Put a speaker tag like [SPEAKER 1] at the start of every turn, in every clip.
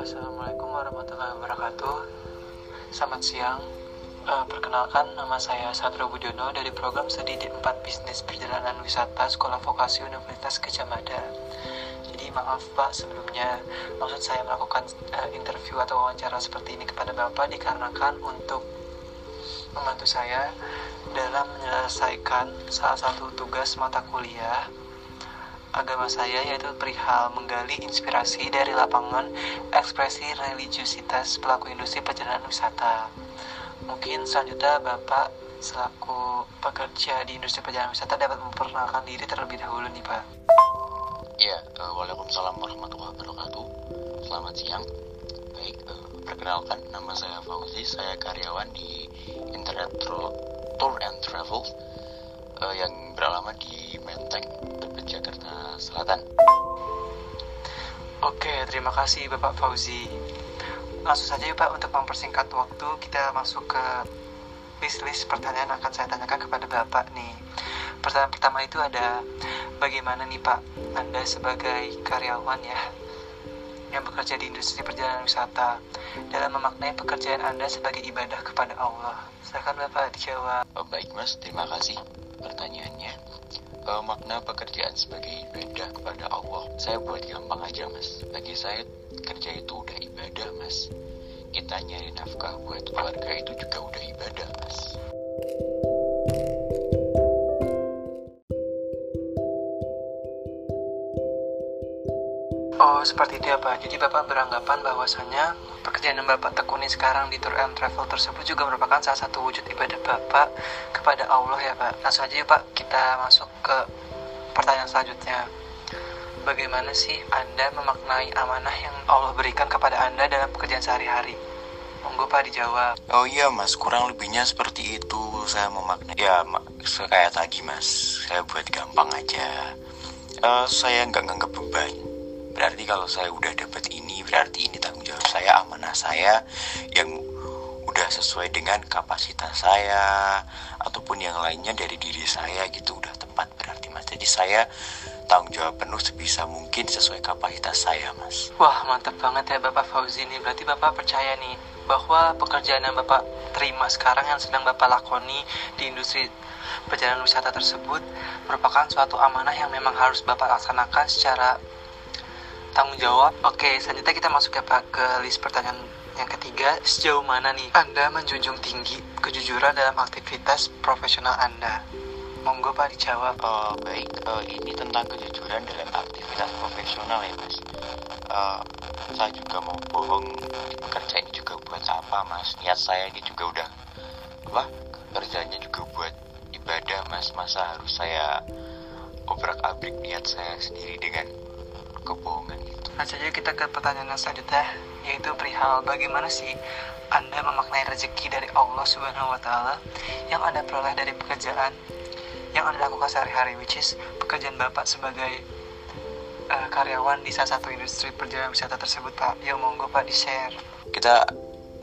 [SPEAKER 1] Assalamualaikum warahmatullahi wabarakatuh. Selamat siang. Uh, perkenalkan, nama saya Satrio Bujono dari program studi D4 Bisnis Perjalanan Wisata Sekolah Vokasi Universitas Gajah. Jadi maaf Pak sebelumnya, maksud saya melakukan uh, interview atau wawancara seperti ini kepada Bapak dikarenakan untuk membantu saya dalam menyelesaikan salah satu tugas mata kuliah agama saya yaitu perihal menggali inspirasi dari lapangan ekspresi religiusitas pelaku industri perjalanan wisata. Mungkin selanjutnya Bapak selaku pekerja di industri perjalanan wisata dapat memperkenalkan diri terlebih dahulu nih Pak.
[SPEAKER 2] Ya, uh, Waalaikumsalam warahmatullahi wabarakatuh. Selamat siang. Baik, uh, perkenalkan nama saya Fauzi, saya karyawan di Internet Tour and Travel uh, yang beralamat di Menteng, Tebet, Jakarta Selatan.
[SPEAKER 1] Oke, terima kasih Bapak Fauzi. Langsung saja ya Pak untuk mempersingkat waktu kita masuk ke list-list pertanyaan akan saya tanyakan kepada Bapak nih. Pertanyaan pertama itu ada bagaimana nih Pak Anda sebagai karyawan ya yang bekerja di industri perjalanan wisata dalam memaknai pekerjaan Anda sebagai ibadah kepada Allah. Silakan Bapak dijawab.
[SPEAKER 2] Oh, baik Mas, terima kasih pertanyaannya. Uh, makna pekerjaan sebagai ibadah kepada Allah. Saya buat gampang aja Mas. Bagi saya kerja itu udah ibadah Mas. Kita nyari nafkah buat keluarga itu juga udah ibadah Mas.
[SPEAKER 1] Oh, seperti itu ya Pak. Jadi Bapak beranggapan bahwasanya pekerjaan yang Bapak tekuni sekarang di Tour and Travel tersebut juga merupakan salah satu wujud ibadah Bapak kepada Allah ya Pak. Langsung aja ya Pak, kita masuk ke pertanyaan selanjutnya. Bagaimana sih Anda memaknai amanah yang Allah berikan kepada Anda dalam pekerjaan sehari-hari? Monggo Pak dijawab.
[SPEAKER 2] Oh iya Mas, kurang lebihnya seperti itu saya memaknai. Ya, kayak tadi Mas, saya buat gampang aja. Uh, saya nggak nganggap beban berarti kalau saya udah dapat ini berarti ini tanggung jawab saya amanah saya yang udah sesuai dengan kapasitas saya ataupun yang lainnya dari diri saya gitu udah tempat berarti mas. Jadi saya tanggung jawab penuh sebisa mungkin sesuai kapasitas saya mas.
[SPEAKER 1] Wah mantap banget ya bapak Fauzi ini berarti bapak percaya nih bahwa pekerjaan yang bapak terima sekarang yang sedang bapak lakoni di industri perjalanan wisata tersebut merupakan suatu amanah yang memang harus bapak laksanakan secara tanggung jawab. Oke, selanjutnya kita masuk ya Pak ke list pertanyaan yang ketiga. Sejauh mana nih Anda menjunjung tinggi kejujuran dalam aktivitas profesional Anda? Monggo Pak dijawab.
[SPEAKER 2] Oh, baik, uh, ini tentang kejujuran dalam aktivitas profesional ya Mas. Uh, saya juga mau bohong kerja ini juga buat apa Mas? Niat saya ini juga udah apa? Kerjanya juga buat ibadah Mas. Masa harus saya obrak-abrik niat saya sendiri dengan kebohongan itu.
[SPEAKER 1] Nah, saja kita ke pertanyaan selanjutnya, yaitu perihal bagaimana sih Anda memaknai rezeki dari Allah Subhanahu wa taala yang Anda peroleh dari pekerjaan yang Anda lakukan sehari-hari which is pekerjaan Bapak sebagai uh, karyawan di salah satu industri perjalanan wisata tersebut, Pak. Ya monggo Pak di-share.
[SPEAKER 2] Kita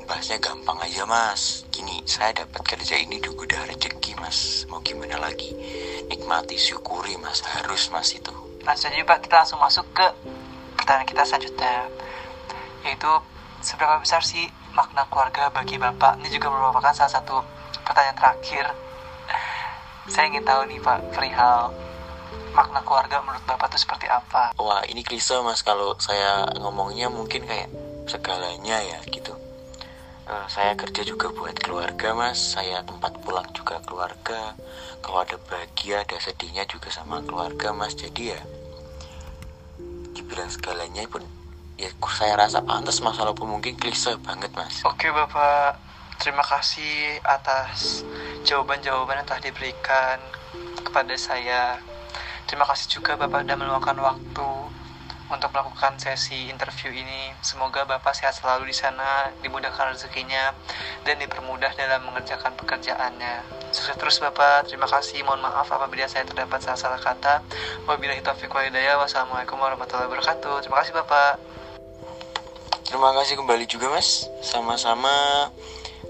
[SPEAKER 2] bahasnya gampang aja mas gini saya dapat kerja ini juga udah rezeki mas mau gimana lagi nikmati syukuri mas harus mas itu
[SPEAKER 1] aja Pak. Kita langsung masuk ke pertanyaan kita selanjutnya. Yaitu seberapa besar sih makna keluarga bagi Bapak? Ini juga merupakan salah satu pertanyaan terakhir. Saya ingin tahu nih Pak perihal makna keluarga menurut Bapak itu seperti apa?
[SPEAKER 2] Wah ini klise mas. Kalau saya ngomongnya mungkin kayak segalanya ya gitu. Uh, saya kerja juga buat keluarga mas. Saya tempat pulang juga keluarga. Kalau ada bahagia ada sedihnya juga sama keluarga mas. Jadi ya dibilang segalanya pun ya saya rasa pantas mas walaupun mungkin klise banget mas.
[SPEAKER 1] Oke bapak. Terima kasih atas jawaban-jawaban yang telah diberikan kepada saya. Terima kasih juga bapak sudah meluangkan waktu untuk melakukan sesi interview ini. Semoga Bapak sehat selalu di sana, dimudahkan rezekinya, dan dipermudah dalam mengerjakan pekerjaannya. Sukses terus Bapak, terima kasih. Mohon maaf apabila saya terdapat salah-salah kata. Wabillahi taufiq wa hidayah. Wassalamualaikum warahmatullahi wabarakatuh. Terima kasih Bapak.
[SPEAKER 2] Terima kasih kembali juga Mas. Sama-sama.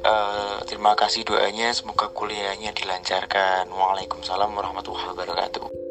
[SPEAKER 2] Uh, terima kasih doanya. Semoga kuliahnya dilancarkan. Waalaikumsalam warahmatullahi wabarakatuh.